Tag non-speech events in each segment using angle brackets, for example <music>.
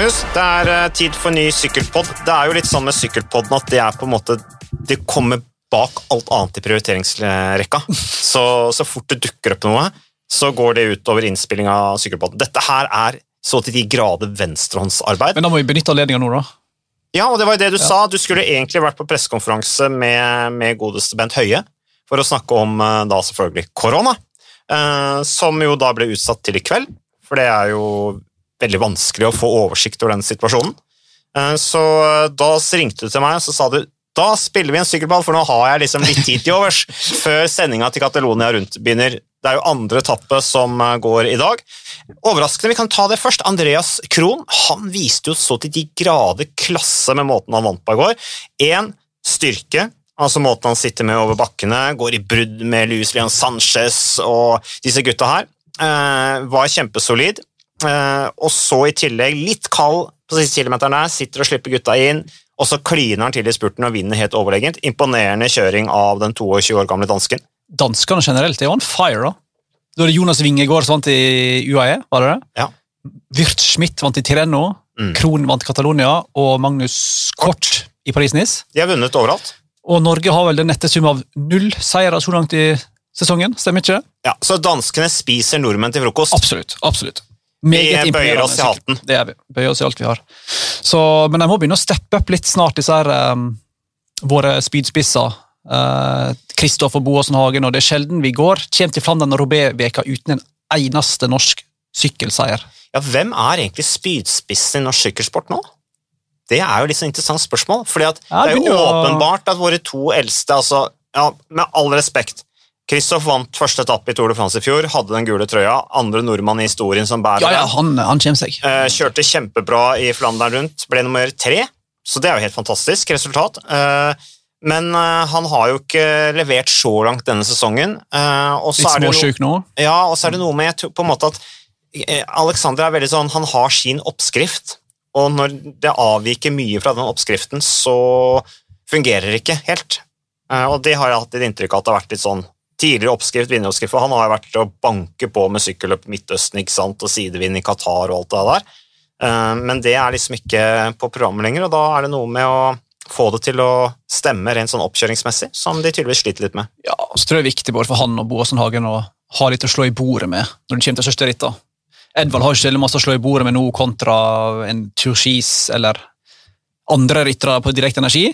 Marius, det er eh, tid for ny sykkelpod. Det er jo litt sånn med sykkelpodden at det er på en måte Det kommer bak alt annet i prioriteringsrekka. <laughs> Så, så fort det dukker opp noe, så går det ut over innspilling av sykkelpodden. Dette her er så til de grader venstrehåndsarbeid. Men da må vi benytte anledninga nå, da. Ja, og det var jo det du sa. Du skulle egentlig vært på pressekonferanse med, med godeste Bent Høie for å snakke om eh, da selvfølgelig korona, eh, som jo da ble utsatt til i kveld, for det er jo veldig vanskelig å få oversikt over den situasjonen. Eh, så da ringte du til meg og sa du da spiller vi en sykkelball, for nå har jeg liksom litt tid til overs <laughs> før sendinga til Catalonia rundt begynner. Det er jo andre etappe som eh, går i dag. Overraskende, vi kan ta det først. Andreas Krohn han viste jo så til de grader klasse med måten han vant på i går. Én styrke, altså måten han sitter med over bakkene, går i brudd med Luis Leon Sanchez og disse gutta her. Eh, var kjempesolid. Eh, og så i tillegg litt kald på siste kilometeren der, sitter og slipper gutta inn. Og så kliner han til i spurten og vinner helt overlegent. Imponerende kjøring av den 22 år gamle dansken. Danskene generelt er jo on fire, da. Da er det Jonas Wingegård som vant i UAE, var det det? Ja. Wirt Schmidt vant i Tireno, Mm. Krohn vant i Catalonia, og Magnus Kort i Paris-Nice. De har vunnet overalt. Og Norge har vel den nette sum av null seire så langt i sesongen, stemmer ikke? Ja, Så danskene spiser nordmenn til frokost. Absolutt. absolutt. Vi bøyer oss i hatten. Det er vi. Bøyer oss i alt vi har. Så, men de må begynne å steppe opp litt snart, disse her, um, våre spydspisser. Kristoffer Boasen Hagen, og det er sjelden vi går. Kommer til Flandern og Robé-veka uten en eneste norsk sykkelseier. Ja, Hvem er egentlig spydspissen i norsk sykkelsport nå? Det er jo litt sånn interessant spørsmål. fordi at Ja, Det er jo åpenbart at våre to eldste altså, ja, Med all respekt Kristoff vant første etappe i Tour de France i fjor, hadde den gule trøya. Andre nordmann i historien som bærer Ja, ja, han, han seg. Eh, kjørte kjempebra i Flandern rundt, ble nummer tre, så det er jo helt fantastisk resultat. Eh, men eh, han har jo ikke levert så langt denne sesongen. Og så Litt no- småsjuk nå. ja, og så er det noe med på en måte at Alexander er veldig sånn, han har sin oppskrift, og når det avviker mye fra den oppskriften, så fungerer det ikke helt. Og det har jeg hatt et inntrykk av at det har vært litt sånn tidligere oppskrift, vinneroppskrift, for han har jo vært å banke på med sykkelløp i Midtøsten ikke sant, og sidevind i Qatar og alt det der. Eh, Men det er liksom ikke på programmet lenger, og da er det noe med å få det til å stemme rent sånn oppkjøringsmessig, som de tydeligvis sliter litt med. Ja, og så tror jeg det er viktig både for han og Boasen Hagen å ha litt å slå i bordet med når det kommer til største ritter. Edvald har ikke så masse å slå i bordet med nå kontra en turskis eller andre ryttere på direkte energi,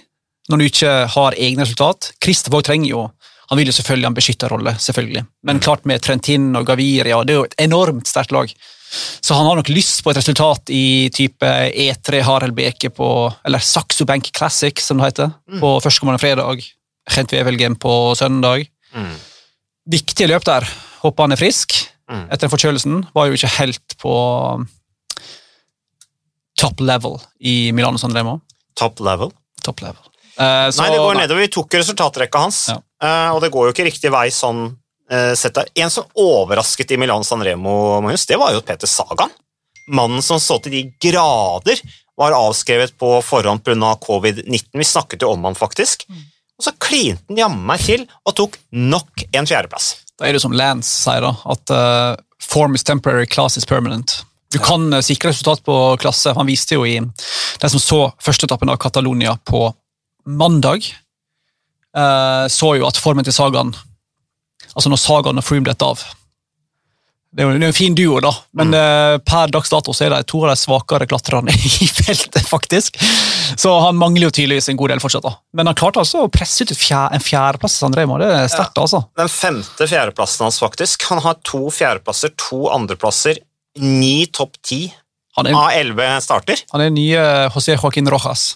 når du ikke har egne resultat. Kristoffer trenger jo Han vil jo selvfølgelig ha en beskytterrolle, selvfølgelig. men klart med Trentin og Gaviria, det er jo et enormt sterkt lag. Så han har nok lyst på et resultat i type E3 Harald Beke på Eller Saxo Bank Classic, som det heter, på førstkommende fredag. Gent Wevelgem på søndag. Mm. Viktige løp der. Håper han er frisk Mm. etter forkjølelsen. Var jo ikke helt på top level i Milano San Remo. Top level. Top level. Eh, så- Nei, det går nei. nedover. Vi tok resultatrekka hans, Ja. uh, og det går jo ikke riktig vei sånn uh, sett der. En som overrasket i Milan San Remo, Magnus, det var jo Peter Sagan. Mannen som så til de grader var avskrevet på forhånd pga. covid-19. Vi snakket jo om han faktisk. Og så klinte han jammen meg til og tok nok en fjerdeplass. Da er det som Lance sier, da, at form is temporary, class is permanent. Du kan sikre resultat på klasse. Han viste jo i den som så førsteetappen av Catalonia på mandag, eh, så jo at formen til Sagan Altså når Sagan og Froome detter av Det er jo en fin duo, da, men eh, per dags dato så er de to av de svakere klatrerne <laughs> i feltet, faktisk. Så han mangler jo tydeligvis en god del fortsatt. da. Men han klarte altså å presse ut et fjer en fjerdeplass. Det er sterkt, altså. Den femte fjerdeplassen hans, faktisk. Han har to fjerdeplasser, to andreplasser, ni topp ti av elleve starter. han er nye José Joaquin Rojas.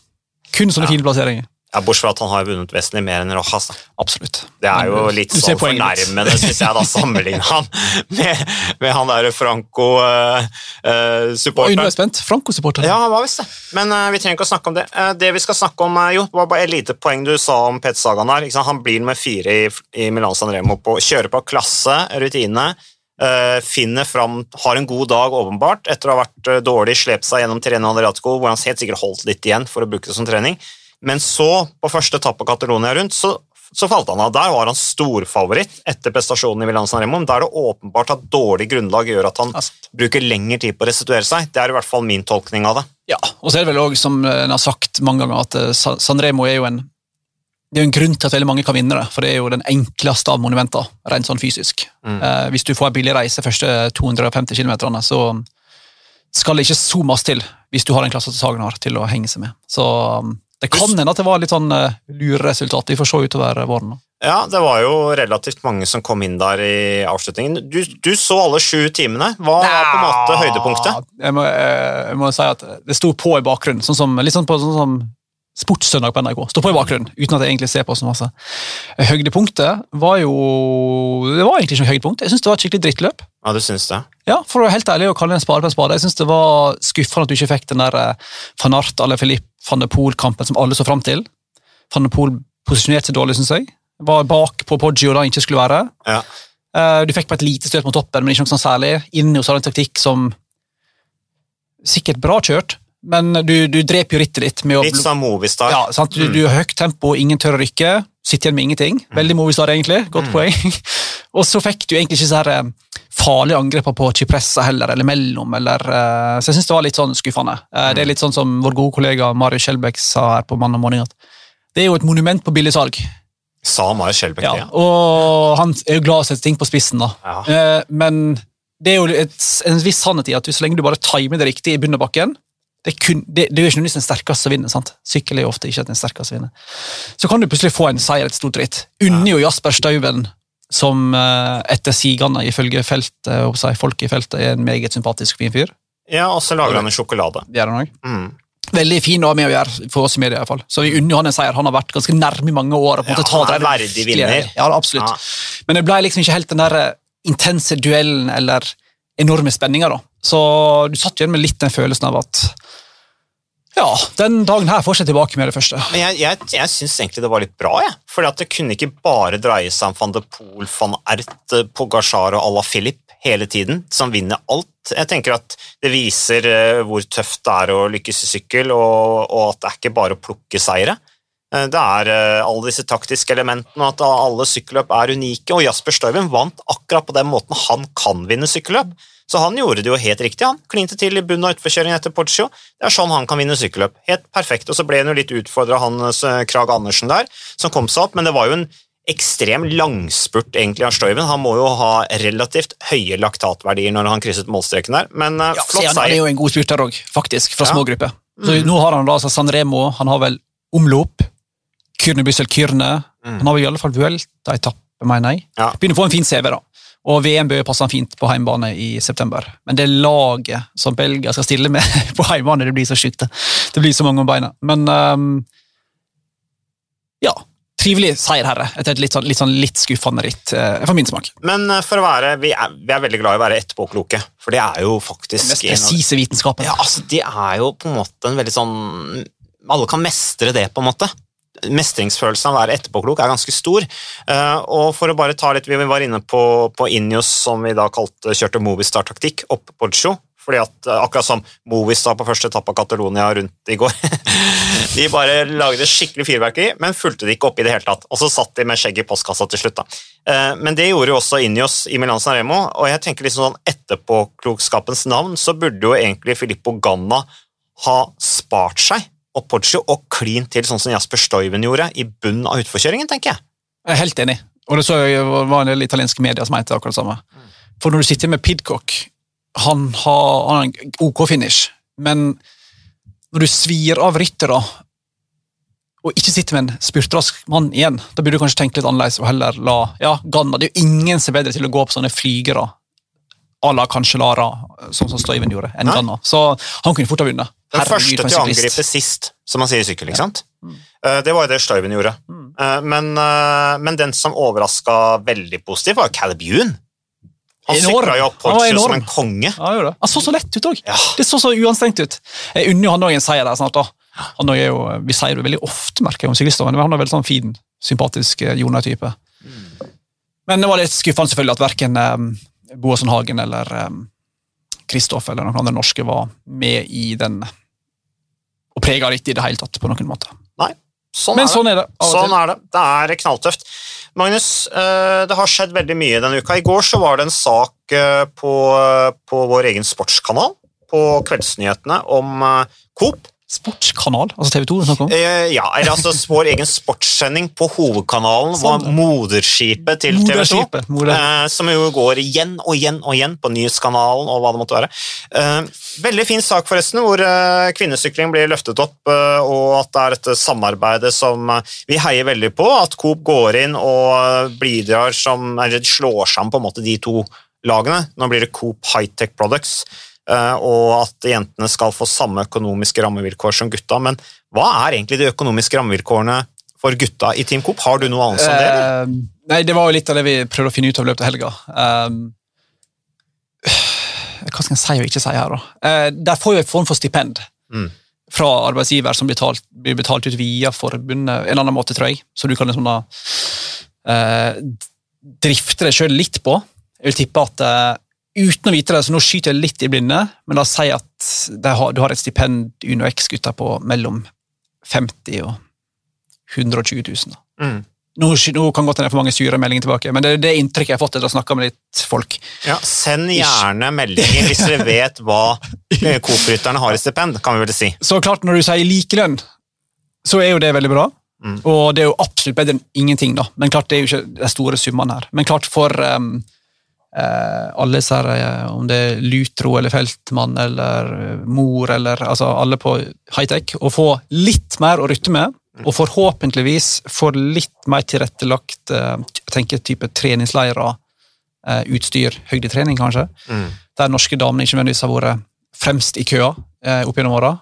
Kun sånne Ja. fine plasseringer. Ja, Bortsett fra at han har vunnet vesentlig mer enn Rojas. Da. Absolutt. Det er jo litt sånn fornærmende, syns jeg, da, <laughs> sammenligne han med, med han derre Oi, nå er Franco-supporteren. jeg spent. Franco-supporter. ja, han var visst det. Men uh, vi trenger ikke å snakke om det. Uh, det vi skal snakke om, uh, jo, var bare et lite poeng du sa om Petter Sagan her. Han blir med fire i, i Milan San Remo på kjører på klasse, rutine. eh, finner fram, har en god dag åpenbart, etter å ha vært eh, dårlig, slept seg gjennom Tirreno Adriatico, hvor han helt sikkert holdt litt igjen for å bruke det som trening. Men så, på første etappe Catalonia rundt, så så falt han av. Der var han storfavoritt etter prestasjonen i Milan San Remo. Da er det åpenbart at dårlig grunnlag gjør at han Altså. bruker lengre tid på å restituere seg. Det er i hvert fall min tolkning av det. Ja, og så er det vel også, som en har sagt mange ganger, at San Remo er jo en det er jo en grunn til at veldig mange kan vinne det, for det er jo den enkleste av monumenter, rent sånn fysisk. Mm. Eh, hvis du får en billig reise første 250 km, så skal det ikke så masse til hvis du har den klasse som Sagen har, til å henge seg med. Så um, det kan hende at det var litt sånn uh, lureresultat. Vi får se utover våren. Ja, det var jo relativt mange som kom inn der i avslutningen. Du, du så alle sju timene. Hva var på en måte høydepunktet? Jeg må, eh, jeg må si at det sto på i bakgrunnen, sånn som, litt sånn på sånn som Sportssøndag på NRK. Står på i bakgrunnen, uten at jeg egentlig ser på så masse. Høydepunktet var jo Det var egentlig ikke noe høydepunkt. Jeg syns det var et skikkelig drittløp. Ja, du syns det? Ja, For å være helt ærlig og kalle en spade på en spade. Jeg synes det var skuffende at du ikke fikk den der eh, van Art eller Philippe van de Poel-kampen som alle så fram til. Van de Poel posisjonerte seg dårlig, syns jeg. Var bak på Poggio da han ikke skulle være. Ja. Eh, Du fikk på et lite støt mot toppen, men ikke noe sånn særlig. Inni hos en taktikk som Sikkert bra kjørt, men du, du dreper jo rittet ditt med å Litt som Movistar. ja, sant? Du, du har høyt tempo, ingen tør å rykke. Sitter igjen med ingenting. Veldig Movistar, egentlig. Godt poeng. <laughs> og så fikk du egentlig ikke så eh, farlige angreper på Cipressa heller, eller mellom. Eller, uh, så jeg syns det var litt sånn skuffende. Eh, Det er litt sånn som vår gode kollega Mario Skjelbæk sa her på mandag morgen, at det er jo et monument på billigsalg. Sa Mario Skjelbæk Ja, det? og han er jo glad i å sette ting på spissen, da. Ja. Eh, Men det er jo et, en viss sannhet i at så lenge du bare timer det riktig i bunnebakken, det, kun, det, det er jo ikke nødvendigvis den sterkeste som vinner. sant? Sykkel er jo ofte ikke den sterkeste som vinner. Så kan du plutselig få en seier et stort ritt. Unner jo Jasper Stauben, som eh, etter sigende ifølge feltet, og si, folk i feltet er en meget sympatisk fin fyr. Ja, og så lager han en sjokolade. Det gjør han òg. Mm. Veldig fin å ha med å gjøre for oss i media. i hvert fall. Så vi unner han en seier. Han har vært ganske nærme i mange år. Ja, han er det verdig vinner. Ja, absolutt. Ja. Men det ble liksom ikke helt den der eh, intense duellen eller enorme spenninga. Så du satt igjen med litt den følelsen av at ja, den dagen her får seg tilbake med det første. Men jeg, jeg, jeg syns egentlig det var litt bra, jeg. Fordi det kunne ikke bare dreie seg om van de Pool, van Ert, Pogasjar og à la Philip hele tiden, som vinner alt. Jeg tenker at det viser eh, hvor tøft det er å lykkes i sykkel, og, og at det er ikke bare å plukke seire. Eh, Det er eh, alle disse taktiske elementene, og at alle sykkelløp er unike. Og Jasper Støyven vant akkurat på den måten han kan vinne sykkelløp. Så han gjorde det jo helt riktig. Han klinte til i bunnen av utforkjøringen etter Porcio. Det er sånn han kan vinne sykkelløp. Helt perfekt. Og så ble han jo litt utfordra han eh, Krag Andersen der, som kom seg opp, men det var jo en ekstrem langspurt egentlig av Stoiven. Han må jo ha relativt høye laktatverdier når han krysset målstreken der, men eh, Ja, flott seier. han, er jo en god spurter òg, faktisk, fra Ja. små Så Så Nå har han da altså San Remo, han har vel omlop. Kyrne Byssel Kyrne. Mm. Han har vel i alle fall Vuelta-etappe, mener jeg. Ja. Begynner å få en fin CV, da. Og VM bør passe fint på heimbane i september. Men det laget som Belgia skal stille med <laughs> på heimbane, det blir så sjukt. det. Blir så mange om beina. Men um, ja. Trivelig seierherre etter et litt, sånn, litt, sånn litt skuffende ritt, eh, for min smak. Men eh, for å være, vi er, vi er veldig glad i å være etterpåkloke, for det er jo faktisk Den mest presise vitenskapen. Ja, altså, det er jo på en måte en veldig sånn Alle kan mestre det, på en måte. Mestringsfølelsen av å være etterpåklok er ganske stor. Eh, og for å bare ta litt, Vi var inne på, på Injos, som vi da kalte, kjørte Movistar-taktikk, opp på Poggio. Fordi at eh, Akkurat som Movistar på første etappe av Catalonia rundt i går. <laughs> de bare lagde skikkelig fyrverkeri, men fulgte det ikke opp i det hele tatt. Og så satt de med skjegg i postkassa til slutt. da. Eh, Men det gjorde jo også Injos i Milan San Remo, og jeg tenker liksom sånn etterpåklokskapens navn, så burde jo egentlig Filippo Ganna ha spart seg og Poggio og klin til sånn som Jasper Stoiven gjorde, i bunnen av utforkjøringen, tenker jeg. Jeg er helt enig. Og det så jeg var en del italienske medier som mente akkurat det samme. For når du sitter med Pidcock, han har, han har en OK finish, men når du svir av ryttere og ikke sitter med en spurtrask mann igjen, da burde du kanskje tenke litt annerledes og heller la ja, Ganna Det er jo ingen som er bedre til å gå på sånne flygere à la Cancellara, Lara, sånn som Stuyven gjorde, en gang. Så han kunne fort ha vunnet. Den første til å angripe sist, som man sier i sykkel, ikke sant? Eh, Det var jo det Stuyven gjorde. Mm. Eh, Men, eh, men den som overraska veldig positivt, var Caleb. Han sykla jo opp var som en konge. Ja, han så så lett ut òg. Ja. Det så så uanstrengt ut. Jeg unner jo han òg en seier der snart. da. Han er jo, Vi sier det veldig ofte, merker jeg om syklister, men han er veldig sånn fin, sympatisk Jonai-type. Mm. Men det var litt skuffende selvfølgelig at verken Boasson Hagen eller Kristoff eller noen andre norske var med i den og prega rittet i det hele tatt. på noen måte. Nei. Sånn Men er det. sånn er det. Sånn er det. Det er knalltøft. Magnus, eh, det har skjedd veldig mye denne uka. I går så var det en sak eh, på, på vår egen sportskanal på Kveldsnyhetene om eh, Coop. Sportskanal, altså TV 2 du snakker om? Eh, Ja, eller altså vår egen sportssending på hovedkanalen var moderskipet til TV 2. Moder- Eh, som jo går igjen og igjen og igjen på nyhetskanalen og hva det måtte være. Eh, veldig fin sak, forresten, hvor eh, kvinnesykling blir løftet opp, eh, og at det er dette samarbeidet som eh, vi heier veldig på. At Coop går inn og bidrar som Eller slår sammen på en måte de to lagene. Nå blir det Coop Hightech Products. Eh, og at jentene skal få samme økonomiske rammevilkår som gutta. Men hva er egentlig de økonomiske rammevilkårene for gutta i Team Coop? Har du noe annet som det? eller? Eh, nei, det var jo litt av det vi prøvde å finne ut av løpet av helga. Um, <sighs> hva skal en si og ikke si her, da? Uh, der får vi en form for stipend Mm. fra arbeidsgiver som blir betalt, blir betalt ut via forbundet, en annen måte, tror jeg. Så du kan liksom da drifte deg sjøl litt på. Jeg vil tippe at uten å vite det, så nå skyter jeg litt i blinde, men la oss si at har, du har et stipend Uno X-gutter på mellom 50 og 120 000. Da. Mm. Nå, nå kan godt hende jeg får mange sure meldinger tilbake, men det er det inntrykket jeg har fått etter å ha snakka med litt folk. Ja, Send gjerne <laughs> meldinger hvis dere vet hva eh, Coop-rytterne har i stipend, kan vi vel si. Så klart, når du sier likelønn, så er jo det veldig bra. Mm. Og det er jo absolutt bedre enn ingenting, da. Men klart, det er jo ikke de store summene her. Men klart, for um, alle disse eh, om det er Lutro eller Feltmann eller eh, Mor eller altså alle på high-tech, å få litt mer å rutte med, og forhåpentligvis få litt mer tilrettelagt eh, jeg tenker type treningsleirer, eh, utstyr, høydetrening kanskje, Mm. der norske damene ikke nødvendigvis har vært fremst i køa eh, opp gjennom åra,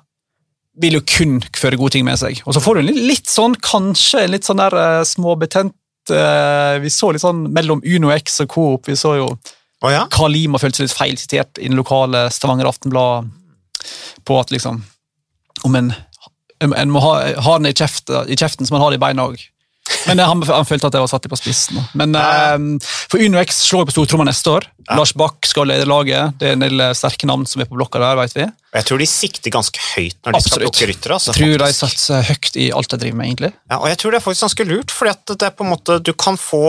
vil jo kun føre gode ting med seg. Og så får du en litt, litt sånn, kanskje en litt sånn der eh, småbetent eh, Vi så litt sånn mellom Uno X og Coop. Vi så jo oh, ja? Karl Lima følte seg litt feilsitert i den lokale Stavanger Aftenblad på at liksom Om en, en må ha, ha den i, kjeft, i kjeften, så man har det i beina òg. Men eh, han, han følte at det var satt litt på spissen. Men eh, For UnoX slår på stortromma neste år. Lars Bach skal lede laget. Det er en del eh, sterke navn som er på blokka der, vet vi. Jeg tror de sikter ganske høyt når de skal Absolutt. plukke ryttere. Altså, Jeg tror de faktisk. satser høyt i alt de driver med, egentlig. Ja, og jeg tror det er faktisk ganske lurt, fordi at det er på en måte Du kan få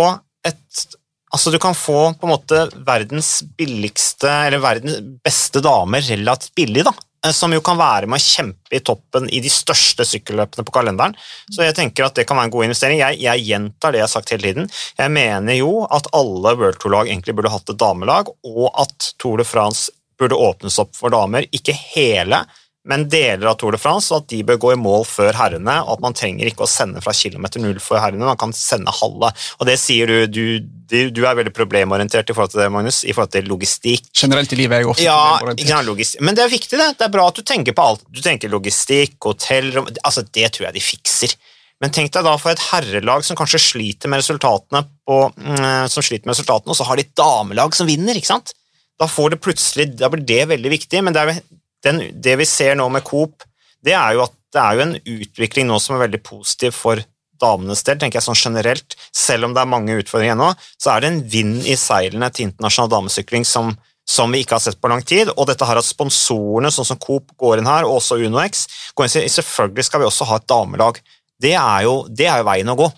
et Altså, du kan få på en måte verdens billigste, eller verdens beste damer relativt billig, da. Eh, Som jo kan være med å kjempe i toppen i de største sykkelløpene på kalenderen. Så jeg tenker at det kan være en god investering. Jeg, jeg gjentar det jeg har sagt hele tiden. Jeg mener jo at alle World Tour-lag egentlig burde hatt et damelag, og at Tour de France burde åpnes opp for damer. Ikke hele, men deler av Tour de France, og at de bør gå i mål før herrene, og at man trenger ikke å sende fra kilometer null for herrene, man kan sende halve. Og det sier du, du, du, er veldig problemorientert i forhold til det, Magnus, i forhold til logistikk. Generelt i livet er jeg ofte Ja, problemorientert. Men det er viktig, det. Det er bra at du tenker på alt. Du tenker logistikk, hotellrom altså Det tror jeg de fikser. Men tenk deg da for et herrelag som kanskje sliter med resultatene, på, mm, som sliter med resultatene, og så har de et damelag som vinner. ikke sant? Da, får det plutselig, da blir det veldig viktig. Men det, er, den, det vi ser nå med Coop, det er jo at det er jo en utvikling nå som er veldig positiv for damenes del, tenker jeg sånn generelt. Selv om det er mange utfordringer ennå, så er det en vind i seilene til internasjonal damesykling som, som vi ikke har sett på lang tid. Og dette her at sponsorene, sånn som Coop, går inn her, og også UnoX, går inn sier selvfølgelig skal vi også ha et damelag. Det er jo, det er jo veien å gå.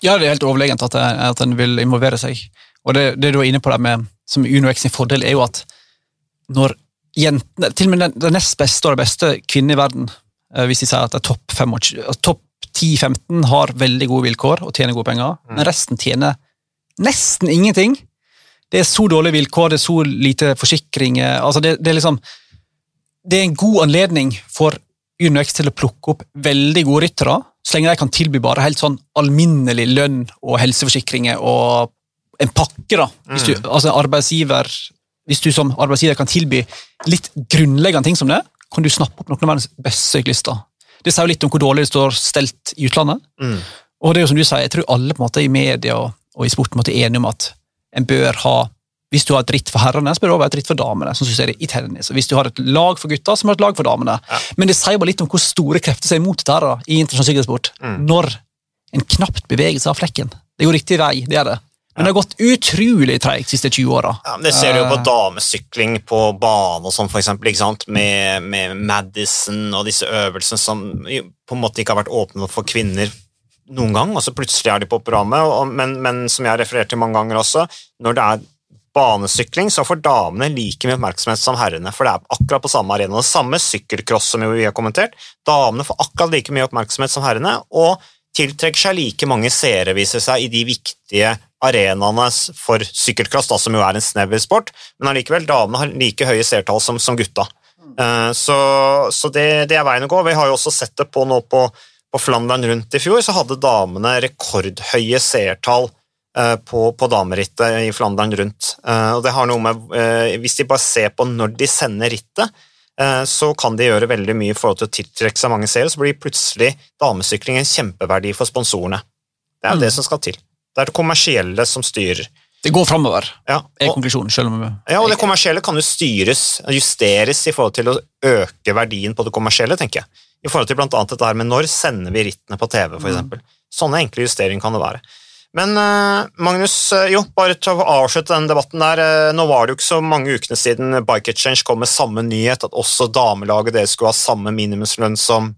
Ja, det er helt overlegent at, at en vil involvere seg. Og det, det du er inne på der med, som Uno X sin fordel, er jo at når jentene, til og med den, den nest beste og den beste kvinnen i verden, eh, hvis de sier at det er topp top 10-15 har veldig gode vilkår og tjener gode penger, men resten tjener nesten ingenting. Det er så dårlige vilkår, det er så lite forsikringer altså det, det er liksom Det er en god anledning for UnoX til å plukke opp veldig gode ryttere, så lenge de kan tilby bare helt sånn alminnelig lønn og helseforsikringer og en pakke, da. Hvis du, altså arbeidsgiver, hvis du som arbeidsgiver kan tilby litt grunnleggende ting som det, kan du snappe opp noen av verdens beste syklister. Det sier jo litt om hvor dårlig det står stelt i utlandet. Mm. Og det er jo som du sier, jeg tror alle på en måte i media og, og i sport på en måte er enige om at en bør ha hvis du har et ritt for herrene, så bør det også være et ritt for damene. som som du ser i tennis. Og hvis du har et lag for gutta, så må du ha et lag for damene. Ja. Men det sier bare litt om hvor store krefter som er imot dette i internasjonal sykkelsport. Mm. Når en knapt beveger seg av flekken. Det jo riktig vei, det er det. Men det har gått utrolig treigt de siste 20 åra. Ja, det ser du jo på Eh. damesykling på bane og sånn, for eksempel? Med, med Madison og disse øvelsene som på en måte ikke har vært åpne for kvinner noen gang, og så plutselig er de på programmet, og, men, men som jeg har referert til mange ganger også, når det er banesykling, så får damene like mye oppmerksomhet som herrene, for det er akkurat på samme arena. Det samme sykkelcross som vi har kommentert. Damene får akkurat like mye oppmerksomhet som herrene, og tiltrekker seg like mange seere, viser seg, i de viktige arenaene for sykkelklass, da, som jo er en snever sport, men allikevel, damene har like høye seertall som, som gutta. Eh, Så, så det, det er veien å gå. Vi har jo også sett det på nå på, på Flandern rundt i fjor, så hadde damene rekordhøye seertall eh, på, på damerittet i Flandern rundt. Eh, Og det har noe med, Hvis de bare ser på når de sender rittet, så kan de gjøre veldig mye i forhold til å tiltrekke seg mange seere, så blir plutselig damesykling en kjempeverdi for sponsorene. Det er jo Mm. det som skal til. Det er det kommersielle som styrer. Det går framover, Ja, er konklusjonen. selv om ja, og det kommersielle kan jo styres, justeres i forhold til å øke verdien på det kommersielle, tenker jeg. I forhold til blant annet dette her med når sender vi rittene på TV, for Mm. Sånne enkle justeringer kan det være. Men eh, Magnus, eh, jo, bare til å avslutte den debatten der. eh, nå var det jo ikke så mange ukene siden Bike Exchange kom med samme nyhet, at også damelaget deres skulle ha samme minimumslønn som,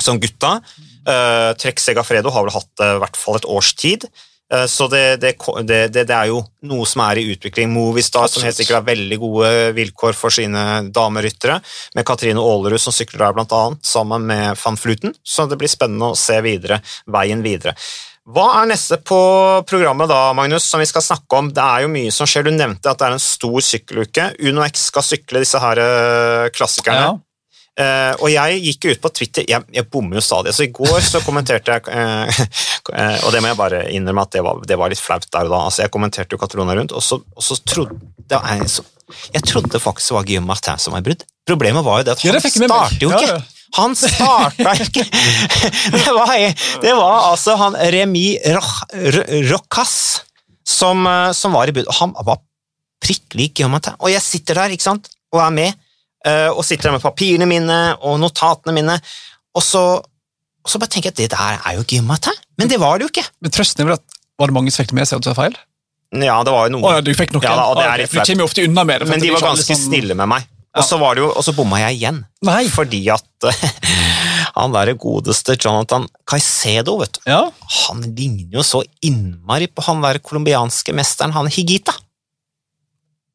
som gutta. Uh, Trekk Segafredo har vel hatt det i hvert fall et års tid. Eh, Så det, det, det, det, er jo noe som er i utvikling. Movistar, som helt sikkert har veldig gode vilkår for sine dameryttere, med Katrine Aalerud som sykler der blant annet, sammen med van Fluten. Så det blir spennende å se videre, veien videre. Hva er neste på programmet da, Magnus, som vi skal snakke om? Det er jo mye som skjer. Du nevnte at det er en stor sykkeluke. Uno X skal sykle disse her eh, klassikerne. Ja. Eh, og jeg gikk jo ut på Twitter Jeg, jeg bommer jo stadig. Så I går så kommenterte jeg uh, uh, <laughs> Og det må jeg bare innrømme at det var, det var litt flaut der og da. Altså, jeg kommenterte jo Catrona rundt, og så, og så trodde jeg, så, Jeg trodde faktisk det var Guillaume Martin som var i brudd. Problemet var jo det at han meg. starter jo ikke. ja. Han starta ikke! <laughs> Det var, det var altså han Remi Rocas som, som var i brudd. Og han var prikk lik Guillaume Martin. Og jeg sitter der ikke sant, og er med, og sitter der med papirene mine og notatene mine, og så, og så bare tenker jeg at det der er jo Guillaume her. Men det var det jo ikke. Men trøsten er vel at var det mange som fikk med seg at det var feil? Ja, det var jo Å noe. ja, du fikk nok Ja da, og det er Ah, litt Du unna med det. Men de er var ganske sånn... snille med meg. Og så var det jo, og så bomma jeg igjen. Nei. Fordi at <laughs> han derre godeste Jonathan Caicedo, vet du, Ja. han ligner jo så innmari på han der colombianske mesteren, han Higita.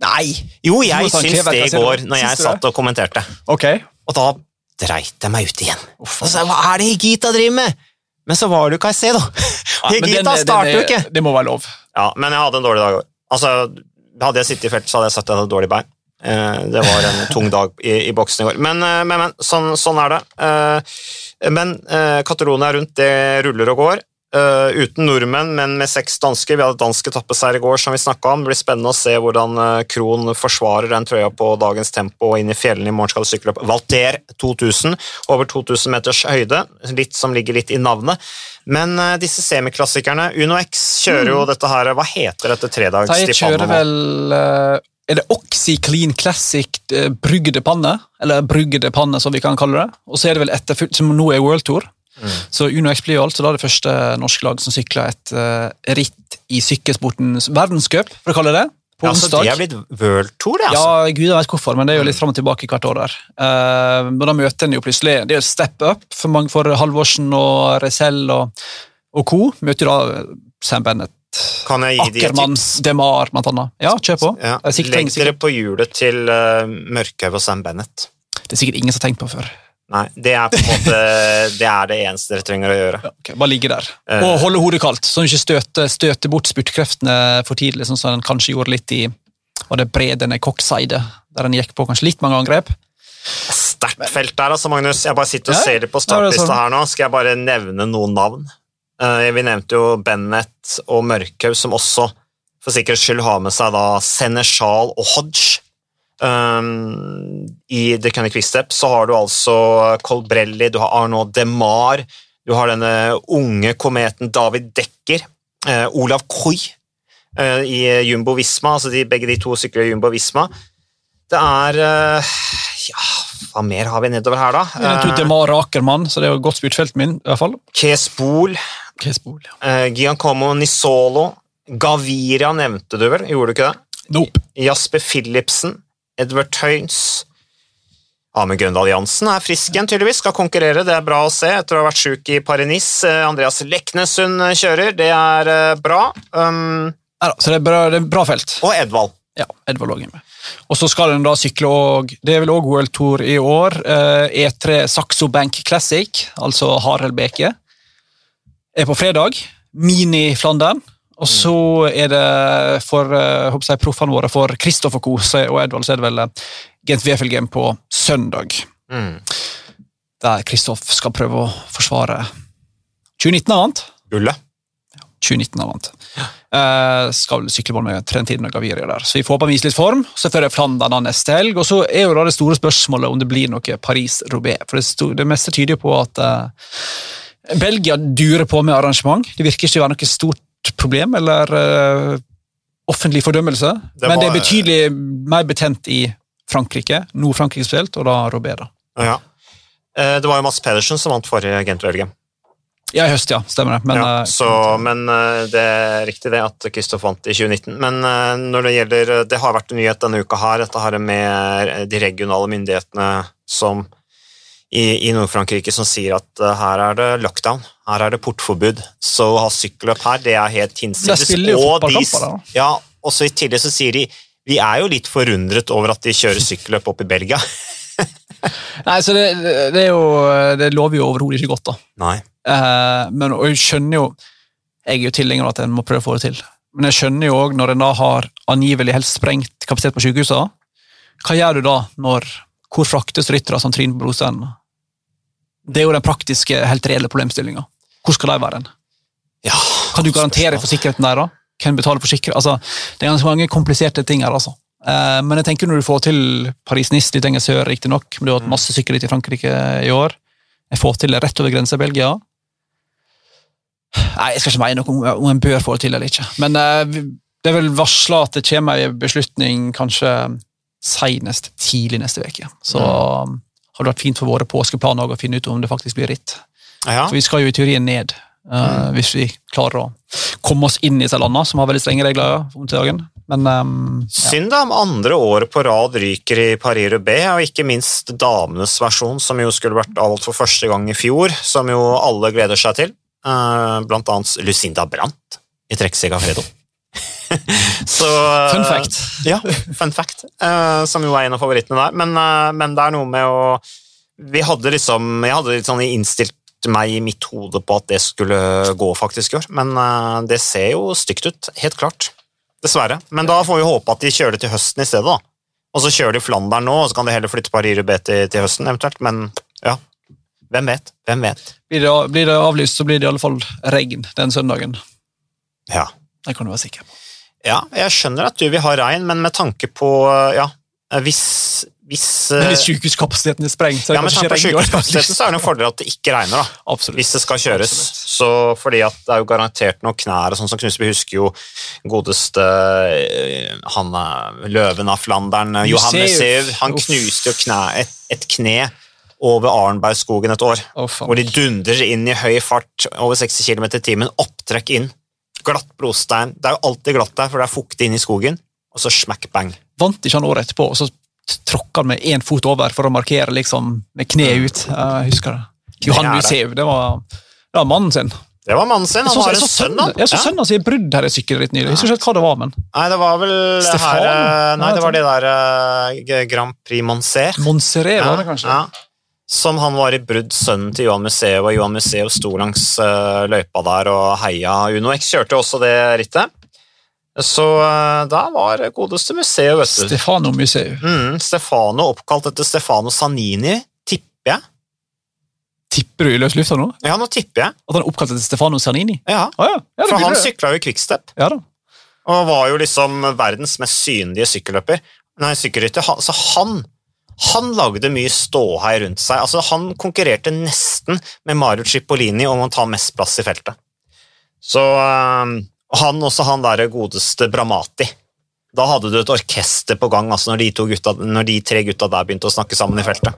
Nei. Jo, jeg syns det i går, når jeg satt og kommenterte. Ok. Og da dreit jeg meg ut igjen. Uff. Og så hva er det Higita driver med? Men så var det jo Caicedo. <laughs> Ja, Higita starter jo ikke. Det må være lov. Ja, men jeg hadde en dårlig dag går. Altså, hadde jeg sittet i feltet, så hadde jeg sagt at jeg hadde dårlig bein. Eh, Det var en <laughs> tung dag i, i boksen i går. Men, eh, men, men sånn, sånn er det. Eh, Men Catalonia rundt, det ruller og går. Eh, uten nordmenn, men med seks dansker. Vi hadde dansk etappeseier i går, som vi snakka om. Det blir spennende å se hvordan uh, Krohn forsvarer den trøya på dagens tempo og inn i fjellene. I morgen skal det sykle opp Valter 2000, over 2000 meters høyde, litt som ligger litt i navnet. Men uh, disse semiklassikerne, Uno X kjører jo dette her Hva heter dette tredags De kjører vel Er det OxyClean Classic eh, brygde panne? Eller brygdepanne som vi kan kalle det. Og så er det vel etterfulgt, som nå er World Tour. Mm. Så Uno X blir jo altså da det første norske lag som sykler et uh, ritt i sykkelsportens verdenscup, for å kalle det. På Ja, så onsdag. det er blitt World Tour, det, altså? Ja, gud vet hvorfor, men det er jo litt fram og tilbake hvert år der. Uh, men da møter en jo plutselig Det er jo et step up for, mange, for Halvorsen og Resell og, og co. Møter jo da Sam Bennett, Kan jeg gi de tips? Demar, blant annet. Ja, kjør på. Ja. Legg dere på hjulet til uh, Mørkhaug og Sam Bennett. det er sikkert ingen som har tenkt på før. Nei, det er på en måte <laughs> det, det eneste dere trenger å gjøre. Ja, okay, bare ligge der. Eh. Og holde hodet kaldt, at du ikke støter støter bort spurtkreftene for tidlig, sånn som en kanskje gjorde litt i var det Bredene Kokseide, der en gikk på kanskje litt mange angrep. Sterkt felt der, altså, Magnus. Jeg bare sitter og ser det på startlista sånn. her nå. Skal jeg bare nevne noen navn? Eh, vi nevnte jo Bennett og Mørkhaug, som også for sikkerhets skyld har med seg da Senechal og Hodge. Um, I The Cunning Quickstep så har du altså Colbrelli, du har Arnaud Demar, du har denne unge kometen David Dekker, uh, Olav Koi uh, i Jumbo Visma, altså de, begge de to sykler i Jumbo Visma. Det er uh, Ja, hva mer har vi nedover her, da? Jeg tror Eh, Demar Ackermann, så det er jo godt spurt feltet min, i hvert fall. Kees Bol Kesbol, ja. eh, Giancomo Nisolo, Gaviria nevnte du vel, gjorde du ikke det? Nope. Jasper Philipsen, Edvard Tøyns Amund Grøndal Jansen er frisk igjen, tydeligvis. Skal konkurrere, det er bra å se etter å ha vært sjuk i Paris-Nice. Eh, Andreas Leknessund kjører, det er eh, bra. Um, ja, så det er, bra, det er bra felt. og Edvald. Ja, Edvard Lågen med. Og så skal den da sykle òg Det er vel òg World Tour i år. Eh, E3 Saxo Bank Classic, altså Harald Beke, er på fredag. Mini-Flandern. Og så er det for jeg, proffene våre, for Kristoffer Kose og Edvald, så er det vel uh, Gent Wefelgem på søndag. Mm. Der Kristoff skal prøve å forsvare 2019 og annet. Gullet. 2019 og annet. Ja. Uh, skal sykle både med Trentin og Gaviria der. Så vi får håpe han viser litt form. Så fører Flandern da neste helg. Og så er jo da det store spørsmålet om det blir noe Paris-Roubais. For det, sto, det meste tyder jo på at uh, Belgia durer på med arrangement. Det virker ikke å være noe stort problem eller uh, offentlig fordømmelse. Det Men det er betydelig mer betent i Frankrike, Nord-Frankrike spesielt, og da Robert da. Ja. Eh, Det var jo Mads Pedersen som vant forrige Gent-VLG. Ja, i høst, ja. Stemmer det. Men, ja, eh, så, men det er riktig det at Kristoff vant i 2019. Men når det gjelder Det har vært en nyhet denne uka her, dette her med de regionale myndighetene som i, i Nord-Frankrike som sier at uh, her er det lockdown, her er det portforbud. Så å ha sykkelløp her, det er helt hinsides. Og de- Ja, og så i tillegg så sier de vi er jo litt forundret over at de kjører sykkelløp opp i Belgia. <laughs> Nei, så det, det, er jo, det lover jo overhodet ikke godt, da. Nei. Uh, men og jeg skjønner jo Jeg er jo tilhenger av at en må prøve å få det til. Men jeg skjønner jo òg når en da har angivelig helst sprengt kapasitet på sykehusene, hva gjør du da når Hvor fraktes ryttere som Trine Brosen? Det er jo den praktiske, helt reelle problemstillinga. Hvor skal de være? Ja, Kan du garantere for sikkerheten der, da? Hvem betaler for sikkerhet? Altså, det er ganske mange kompliserte ting her, altså. Eh, men jeg tenker når du får til Paris-Nice litt lenger sør, riktignok, men du har hatt masse sykkelritt i Frankrike i år. Jeg får til det rett over grensa i Belgia. Nei, jeg skal ikke mene noe om, om en bør få det til eller ikke. Men eh, det er vel varsla at det kommer en beslutning kanskje senest tidlig neste uke. Så um, har det vært fint for våre påskeplaner å finne ut om det faktisk blir ritt. ja. For vi skal jo i teorien ned, eh, hvis vi klarer å komme oss inn i disse landene, som har veldig strenge regler om til dagen. Men um, ja. Synd da om andre året på rad ryker i Paris-Roubais, og ikke minst damenes versjon, som jo skulle vært avholdt for første gang i fjor, som jo alle gleder seg til. Eh, Blant annet Lucinda Brandt i Trekksegafredo. <laughs> Så eh, Fun fact. <laughs> Ja, fun fact. eh, som jo er en av favorittene der. Men, eh, men det er noe med å Vi hadde liksom Jeg hadde litt sånn innstilt meg i mitt hode på at det skulle gå faktisk i år, men eh, det ser jo stygt ut. Helt klart. Dessverre. Men da får vi håpe at de kjører det til høsten i stedet, da. Og så kjører de Flandern nå, og så kan de heller flytte Paris Rubé til, til høsten, eventuelt. Men ja, hvem vet? Hvem vet? Blir det, blir det avlyst, så blir det i alle fall regn den søndagen. Ja. Det kan du være sikker på. Ja, jeg skjønner at du vil ha regn, men med tanke på Ja, hvis, hvis Men hvis eh, sykehuskapasiteten er sprengt, så er ja, det med kanskje ikke regn. sykehuskapasiteten så er det en fordel at det ikke regner, da. Absolutt. hvis det skal kjøres. Absolutt. Så fordi at det er jo garantert noen knær og sånn som knuser. Vi husker jo godeste eh, han eh, løven av Flandern, eh, Johannes Museu. Sev. Han knuste jo knæ, et, et kne over Arnbergskogen et år. Oh. Hvor de dundrer inn i høy fart over 60 km i timen. Opptrekk inn. Glatt brostein. Det er jo alltid glatt der, for det er fuktig inne i skogen. Og så smack bang. Vant ikke han året etterpå, og så tråkka han med én fot over for å markere liksom med kneet ut. Jeg husker det. Johan er det. Var, det var mannen sin. Det var mannen sin. Han så, har en så sønn, jeg så Ja. sønnen hans i brudd her i sykkelritt nylig. Jeg husker ikke hva det var, men Nei, det var vel Stefan? Her eh, Nei, det var de der uh, Grand Prix Monser. Monserrat var det kanskje? Ja. Som han var i brudd, sønnen til Johan Museo, og Johan Museo sto langs uh, løypa der og heia. Uno X kjørte også det rittet. Så uh, da var godeste museet, vet du. Stefano Museo. Mm, Stefano, oppkalt etter Stefano Sanini, tipper jeg. Tipper du i løs lufta nå? Ja, nå tipper jeg. At han er oppkalt etter Stefano Sanini? Ja, ah, ja. ja For han sykla jo i Quickstep, Ja da. og var jo liksom verdens mest synlige sykkelløper. Nei, sykkelrytter. Han- Så han han lagde mye ståhei rundt seg. Altså, han konkurrerte nesten med Mario Cipollini om å ta mest plass i feltet. Så øh, han også han der godeste Bramati. Da hadde du et orkester på gang altså når, de to gutta, når de tre gutta der begynte å snakke sammen i feltet.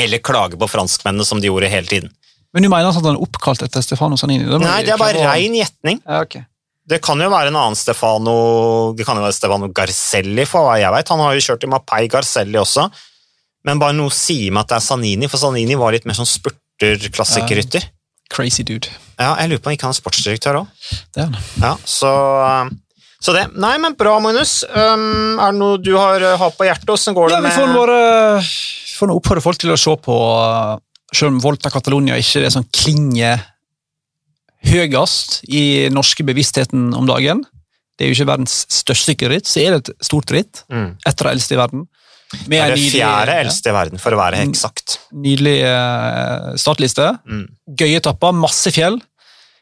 Eller klage på franskmennene, som de gjorde hele tiden. Men du mener altså at han er oppkalt etter Stefano Sanini? Det Nei, det er bare rein gjetning. Ja, okay. Det kan jo være en annen Stefano Det kan jo være Stefano Garcelli, for hva jeg vet. Han har jo kjørt i Mapei Garcelli også. Men bare noe sier meg at det er Sanini, for Sanini var litt mer sånn spurter-klassikerrytter. Crazy dude. Ja, jeg lurer på om ikke han er sportsdirektør òg. Det er han. Ja, så, så det. Nei, men bra, Magnus. Um, er det noe du har, har på hjertet? Åssen går det Ja, vi får bare får nå oppfordre folk til å se på uh, Selv om Volta Catalonia ikke er det som klinger høyest i norske bevisstheten om dagen. Det er jo ikke verdens største ritt, så er det et stort ritt. mm. Etter det eldste i verden. Det er det fjerde eldste i verden, for å være Mm. eksakt. Nydelig eh, startliste. Mm. Gøye etapper, masse fjell.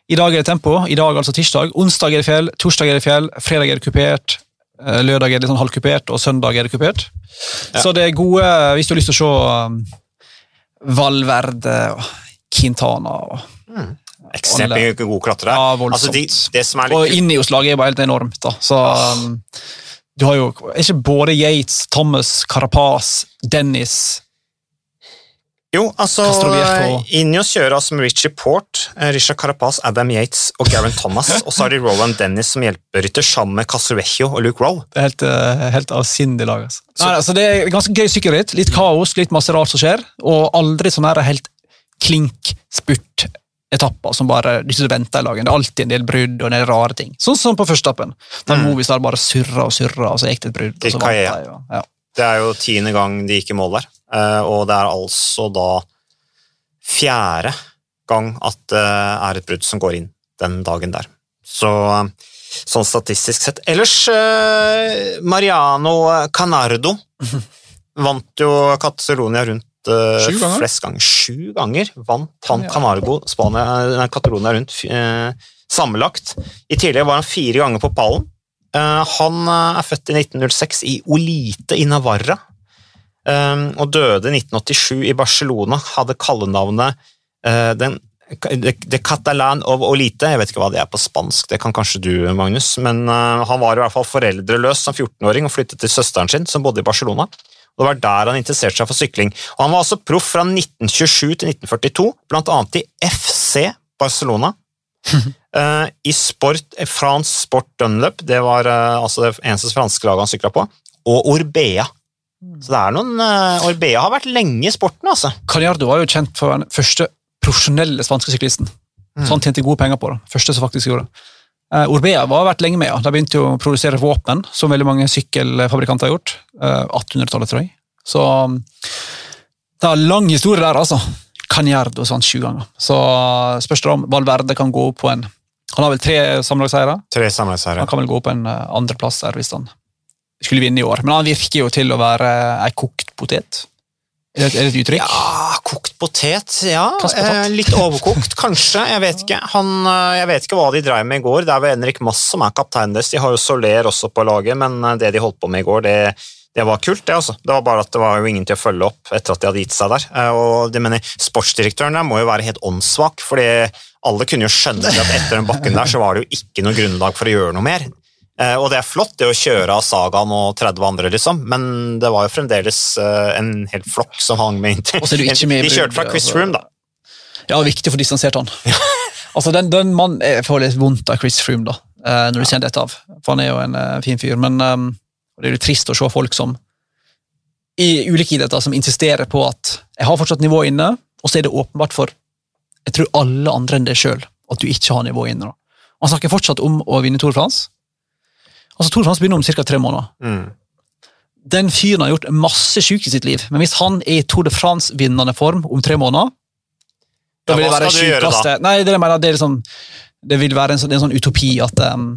I dag er det tempo. I dag altså tirsdag. Onsdag er det fjell, torsdag er det fjell, fredag er det kupert, eh, lørdag er det sånn halvkupert, og søndag er det kupert. Ja. Så det er gode Hvis du har lyst til å se Valverde og Quintana og, Ekstremt Alle- mye gode klatrere. Ja, altså, de, det som litt og Ineos-laget er bare helt enormt. da Så um, du har jo Er ikke både Yates, Thomas, Carapaz, Dennis Jo, altså Injos Ineos kjører altså med Richie Port, Risha Richard Carapaz, Adam Yates og Garen Thomas. <laughs> og så har de Rowan Dennis som hjelperytter sammen med Castrovecchio og Luke Rowe. Det er helt, eh, helt avsindig lag. Altså. Nei, altså, det er ganske gøy sykkelritt. Litt kaos, litt masse rart som skjer. Og aldri sånn her helt klink spurt-etapper som bare de som venter i lagen. Det er alltid en del brudd og en del rare ting. Sånn som på førsteetappen. Da Mm. Movistar bare surra og surra, og så gikk det et brudd. Det, og- Ja. Det er jo tiende gang de gikk i mål der, eh, og det er altså da fjerde gang at det er et brudd som går inn den dagen der. Så sånn statistisk sett. Ellers, eh, Mariano Canardo <laughs> vant jo Catalonia rundt eh, Sju ganger? flest ganger. Sju ganger vant han. Canargo Spania, Catalonia rundt eh, sammenlagt. I tillegg var han fire ganger på pallen. Eh, han eh, er født i 1906 i Olite i Navarra, eh, og døde i 1987 i Barcelona. Hadde kallenavnet eh, den The, Catalan of Olite. Jeg vet ikke hva det er på spansk, det kan kanskje du, Magnus. Men eh, han var i hvert fall foreldreløs som 14-åring og flyttet til søsteren sin, som bodde i Barcelona. Og Det var der han interesserte seg for sykling. Og Han var altså proff fra 1927 til 1942, blant annet i FC Barcelona. uh, <laughs> I Sport, eh, France Sport Dunlop, det var uh, altså det eneste franske laget han sykla på, og Orbea. Så det er noen uh, Orbea har vært lenge i sporten, altså. Caniardo var jo kjent for den første profesjonelle spanske syklisten. Så han tjente gode penger på det. Første som faktisk gjorde det. Eh, Orbea har vært lenge med. ja. De begynte å produsere våpen, som veldig mange sykkelfabrikanter har gjort. Eh, 1800-tallet, tror jeg. Så um, det er lang historie der, altså. Caniardo sånn sju ganger. Så uh, spørs det om Valverde kan gå på en Han har vel tre sammenlagtseiere. Tre samarbeidsherrer. Han kan vel gå på en andreplass der hvis han skulle vinne i år. Men han virker jo til å være ei kokt potet. Er det, et uttrykk? Ja, kokt potet, ja. Eh, litt overkokt, kanskje. Jeg vet ikke. Han, eh, jeg vet ikke hva de dreiv med i går. Det er vel Henrik Mass som er kapteinen deres. De har jo Soler også på laget, men eh, det de holdt på med i går, det, det var kult, det. altså. Det var bare at det var jo ingen til å følge opp etter at de hadde gitt seg der. Eh, Og det mener, Sportsdirektøren der må jo være helt åndssvak, fordi alle kunne jo skjønne at etter den bakken der så var det jo ikke noe grunnlag for å gjøre noe mer. Eh, Og det er flott det å kjøre av Sagaen og 30 andre, liksom, men det var jo fremdeles eh, en hel flokk som hang med inntil. Og så du ikke med De kjørte fra Chris altså. Froome, da. Ja, viktig å få distansert han. <laughs> altså, den, den mannen Jeg får litt vondt av Chris Froome, da, eh, når du kjenner dette av. For han er jo en fin fyr. Men um, det er jo trist å se folk som i ulike idretter som insisterer på at jeg har fortsatt nivå inne, og så er det åpenbart for jeg tror alle andre enn deg sjøl at du ikke har nivå inne. da. Han snakker fortsatt om å vinne Tour de France. Altså, Tour de France begynner om ca. tre måneder. Mm. Den fyren har gjort masse sjukt i sitt liv, men hvis han er i Tour de France-vinnende form om tre måneder da vil det hva skal du gjøre da? Nei, det, mener, det, liksom, det vil være en, sånn- en sånn utopi at, um,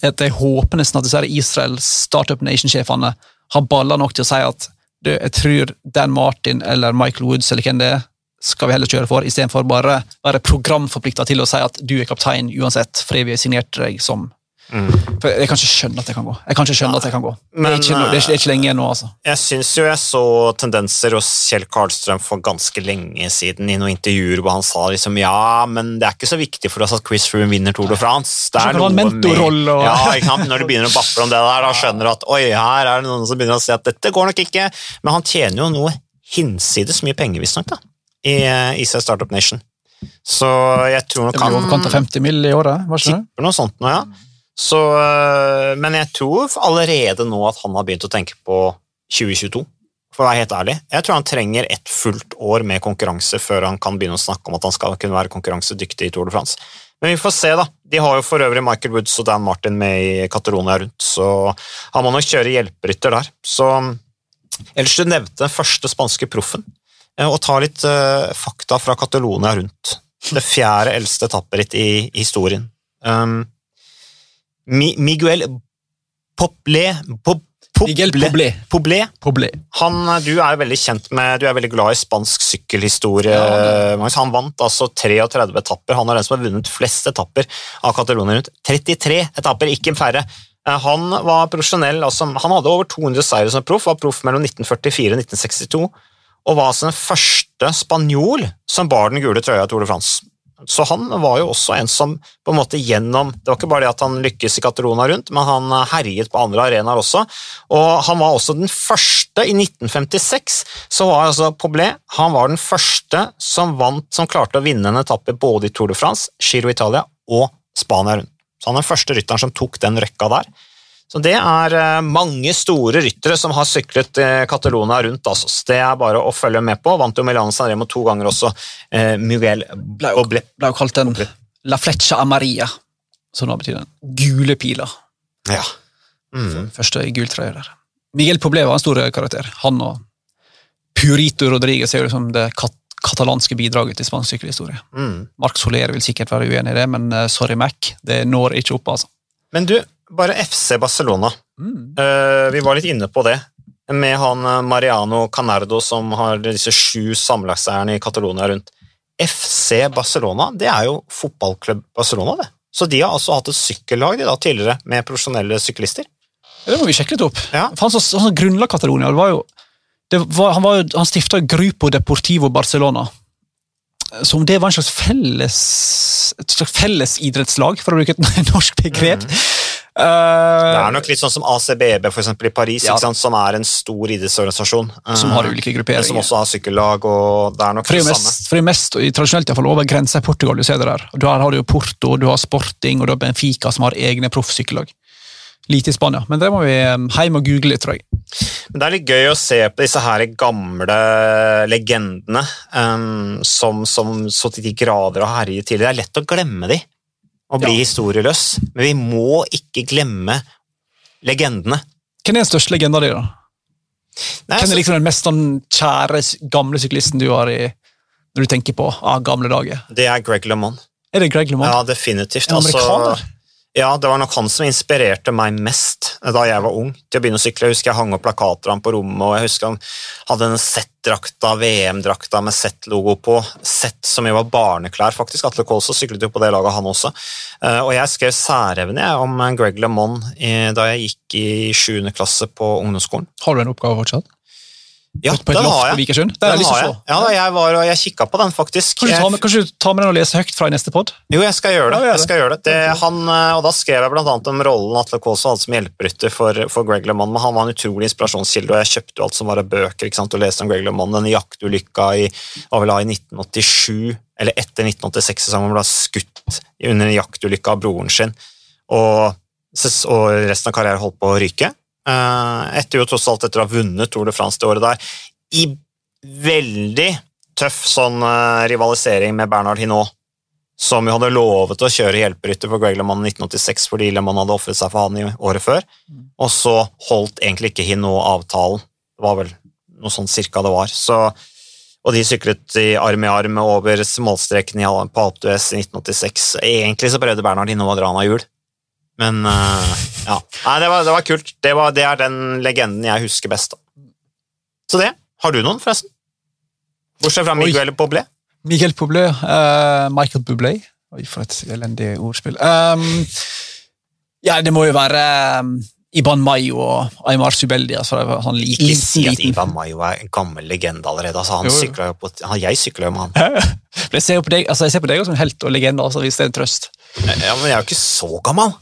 at jeg håper nesten at disse Israels Startup Nation-sjefene har baller nok til å si at du, jeg tror Dan Martin eller Michael Woods eller hvem det er, skal vi heller kjøre for, istedenfor bare være programforplikta til å si at du er kaptein uansett, fordi vi har signert deg som Mm. For Jeg kan ikke skjønne at det kan gå. Jeg kan ikke skjønne at det kan gå. det, Men, det, er ikke, det er ikke lenge igjen nå, altså. Jeg syns jo jeg så tendenser hos Kjell Karlstrøm for ganske lenge siden i noen intervjuer hvor han sa liksom ja, men det er ikke så viktig for oss at Chris Froome vinner Tour de France. Det er han noe med, og- Ja? Når du begynner å bafle om det der, da skjønner du at oi, her er det noen som begynner å si at dette går nok ikke. Men han tjener jo noe hinsides mye penger, visstnok, i uh, Israel Startup Nation. Så jeg tror nok Det blir i overkant av 50 mill. i året. Det? tipper noe sånt nå, ja. Så, øh, men jeg tror allerede nå at han har begynt å tenke på 2022. For å være helt ærlig. Jeg tror han trenger et fullt år med konkurranse før han kan begynne å snakke om at han skal kunne være konkurransedyktig i Tour de France. Men vi får se, da. De har jo for øvrig Michael Woods og Dan Martin med i Catalonia rundt, så han må nok kjøre hjelperytter der. Så Ellers du nevnte den første spanske proffen, eh, og ta litt uh, fakta fra Catalonia rundt. Det fjerde eldste etapperitt i historien. Um, Mi, Miguel Poblé Pop, Poble, Poble. Poblé. Poblé. Han, du er veldig kjent med, du er veldig glad i spansk sykkelhistorie. Ja, Magnus. han vant altså 33 etapper. Han er den som har vunnet flest etapper av Catalonia rundt. 33 etapper, ikke færre. Eh, Han var profesjonell, altså, han hadde over 200 seire som proff, var proff mellom 1944 og 1962, og var altså den første spanjol som bar den gule trøya i Tour de France. Så han var jo også en som på en måte gjennom Det var ikke bare det at han lykkes i Katarona rundt, men han herjet på andre arenaer også. Og han var også den første i 1956. Så var altså Poblet han var den første som vant, som klarte å vinne en etappe både i Tour de France, Giro Italia og Spania rundt. Så han er den første rytteren som tok den røkka der. Så det er eh, mange store ryttere som har syklet Catalona rundt. Altså. Så det er bare å følge med på. Vant jo Milano San Remo to ganger også. Eh, Miguel Ble jo, ble jo kalt en La flecha amaria, som da betyr den gule pila. Ja. Mm. Første gultrøye der. Miguel Poblé var en stor karakter. Han og Purito Rodriguez er jo liksom det kat katalanske bidraget til spansk sykkelhistorie. Mm. Mark Soler vil sikkert være uenig i det, men eh, sorry, Mac. Det når ikke opp, altså. Men du, bare FC Barcelona. Mm. Eh, vi var litt inne på det. Med han eh, Mariano Canardo som har disse sju sammenlagtseierne i Catalonia rundt. FC Barcelona, det er jo fotballklubb Barcelona, det. Så de har altså hatt et sykkellag de da tidligere med profesjonelle syklister. Det må vi sjekke litt opp. Ja. For han som, han grunnla Catalonia, det var jo, det var, han, var han stifta Grupo Deportivo Barcelona. Som det var en slags felles et slags fellesidrettslag, for å bruke et <laughs> norsk begrep. Det Eh, er nok litt sånn som ACBB for eksempel, i Paris, Ja. som er en stor idrettsorganisasjon. eh, som har ulike grupperinger. som også har sykkellag, og det er nok For det det mest, for det mest i tradisjonelt i hvert fall, over grensa i Portugal du ser det der. du Der har du jo Porto, du har Sporting og du har Benfica som har egne proffsykkellag. Lite i Spania, men det må vi eh, hjem og google litt, tror jeg. Men det er litt gøy å se på disse her gamle legendene um, som, som så til de grader har herjet tidligere. Det er lett å glemme de og bli Ja. historieløs, men vi må ikke glemme legendene. Hvem er den største legenda di, da? Nei, Hvem er liksom den mest sånn kjære gamle syklisten du har i når du tenker på ah, gamle dager? det er Greg LeMond. Er det Greg LeMond? Ja, definitivt. En Altså, amerikaner? Ja, det var nok han som inspirerte meg mest da jeg var ung til å begynne å sykle. Jeg husker jeg hang opp plakater ham på rommet, og jeg husker han hadde en Z-drakta, VM-drakta med Z-logo på. Z som jo var barneklær, faktisk. Atle Kolstad syklet jo på det laget, han også. Eh, Og jeg skrev særevne om eh, Greg LeMond da jeg gikk i 7. klasse på ungdomsskolen. Har du en oppgave fortsatt? Ja, På et loft har på. Vikersund? Den har jeg Den har jeg. Ja, da, jeg var og jeg kikka på den, faktisk. Kanskje du tar med, kanskje du tar med den og leser høyt fra i neste pod? Jo, jeg skal gjøre det. Ja, jeg skal gjøre det. det han, eh, og Da skrev jeg annet om rollen Atle Kaasa hadde som hjelperytter for, for Greg LeMond. Men han var en utrolig inspirasjonskilde, og jeg kjøpte alt som var av bøker ikke sant, og leste om Greg LeMond. Denne jaktulykka i, var vel i 1987, eller etter 1986-sesongen, hvor han ble skutt under en jaktulykka av broren sin. Og, og resten av karrieren holdt på å ryke. Eh, Etter jo tross alt etter å ha vunnet Tour de France det året der. I veldig tøff sånn eh, rivalisering med Bernhard Hinault som jo hadde lovet å kjøre hjelperytter for Greg LeMond i 1986 fordi LeMond hadde ofret seg for han i året før, og så holdt egentlig ikke Hinault avtalen. Det var vel noe sånn cirka det var. Så, og de syklet i arm i arm over målstreken på Alpe d'Huez i 1986. Egentlig så prøvde Bernhard Hinault å dra han av hjul, men uh, ja. Nei, det var, det var kult. Det, var, det er den legenden jeg husker best. Da. Så det. Har du noen, forresten? Bortsett fra Oi. Miguel Poblé. Miguel Poblé. Uh, Michael Bublé. Oi, for et elendig ordspill. Um, ja, det må jo være um, Iban Mayo og Aymar Subeldi. Altså, sånn liten, Ikke si at Iban Mayo er en gammel legende allerede. Altså, han Jo, jo. på, han, jeg sykler jo med han. <laughs> Jeg ser, på deg, altså, jeg ser på deg som en helt og legende, altså, hvis det er en trøst. Ja, men jeg er jo ikke så gammel.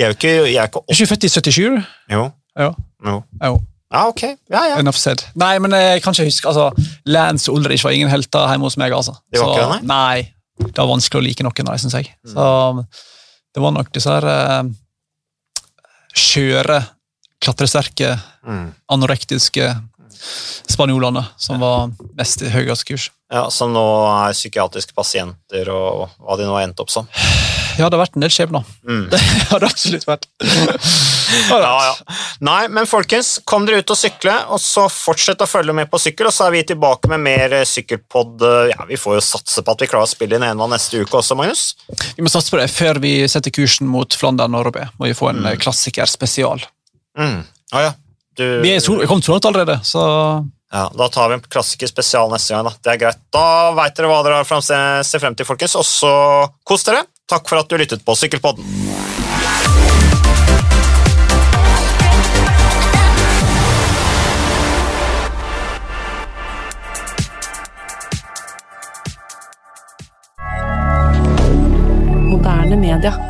Jeg er jo ikke, jeg er ikke Er ikke født i 77? Jo. Ja. jo. Jo. Ja, ok. Ja, ja. Enough said. Nei, men jeg kan ikke huske altså, Lance Ulrich var ingen helter hjemme hos meg. altså. Det var Så, ikke det, nei? Det var vanskelig å like noen av dem, syns jeg. Mm. Så, Det var nok disse her uh, skjøre, klatresterke, Mm. anorektiske spanjolene som var mest i høyest kurs. Ja, Som nå er psykiatriske pasienter, og hva de nå har endt opp som. <sighs> Ja, det har vært en del skjebner. Mm. <laughs> Det har det absolutt vært. <laughs> Ja, ja. Nei, men folkens, kom dere ut og sykle, og så fortsett å følge med på sykkel, og så er vi tilbake med mer eh, sykkelpod. eh, Ja, vi får jo satse på at vi klarer å spille inn en av neste uke også, Magnus. Vi må satse på det før vi setter kursen mot Flandern og Robé. Må vi få en mm. klassiker spesial. Mm. Ah, ja. Du, Vi er så- vi kom så langt allerede, så ja, da tar vi en klassiker spesial neste gang. Da. Det er greit. Da veit dere hva dere har å se frem til, folkens, og så kos dere. Takk for at du lyttet på Sykkelpodden. moderne media.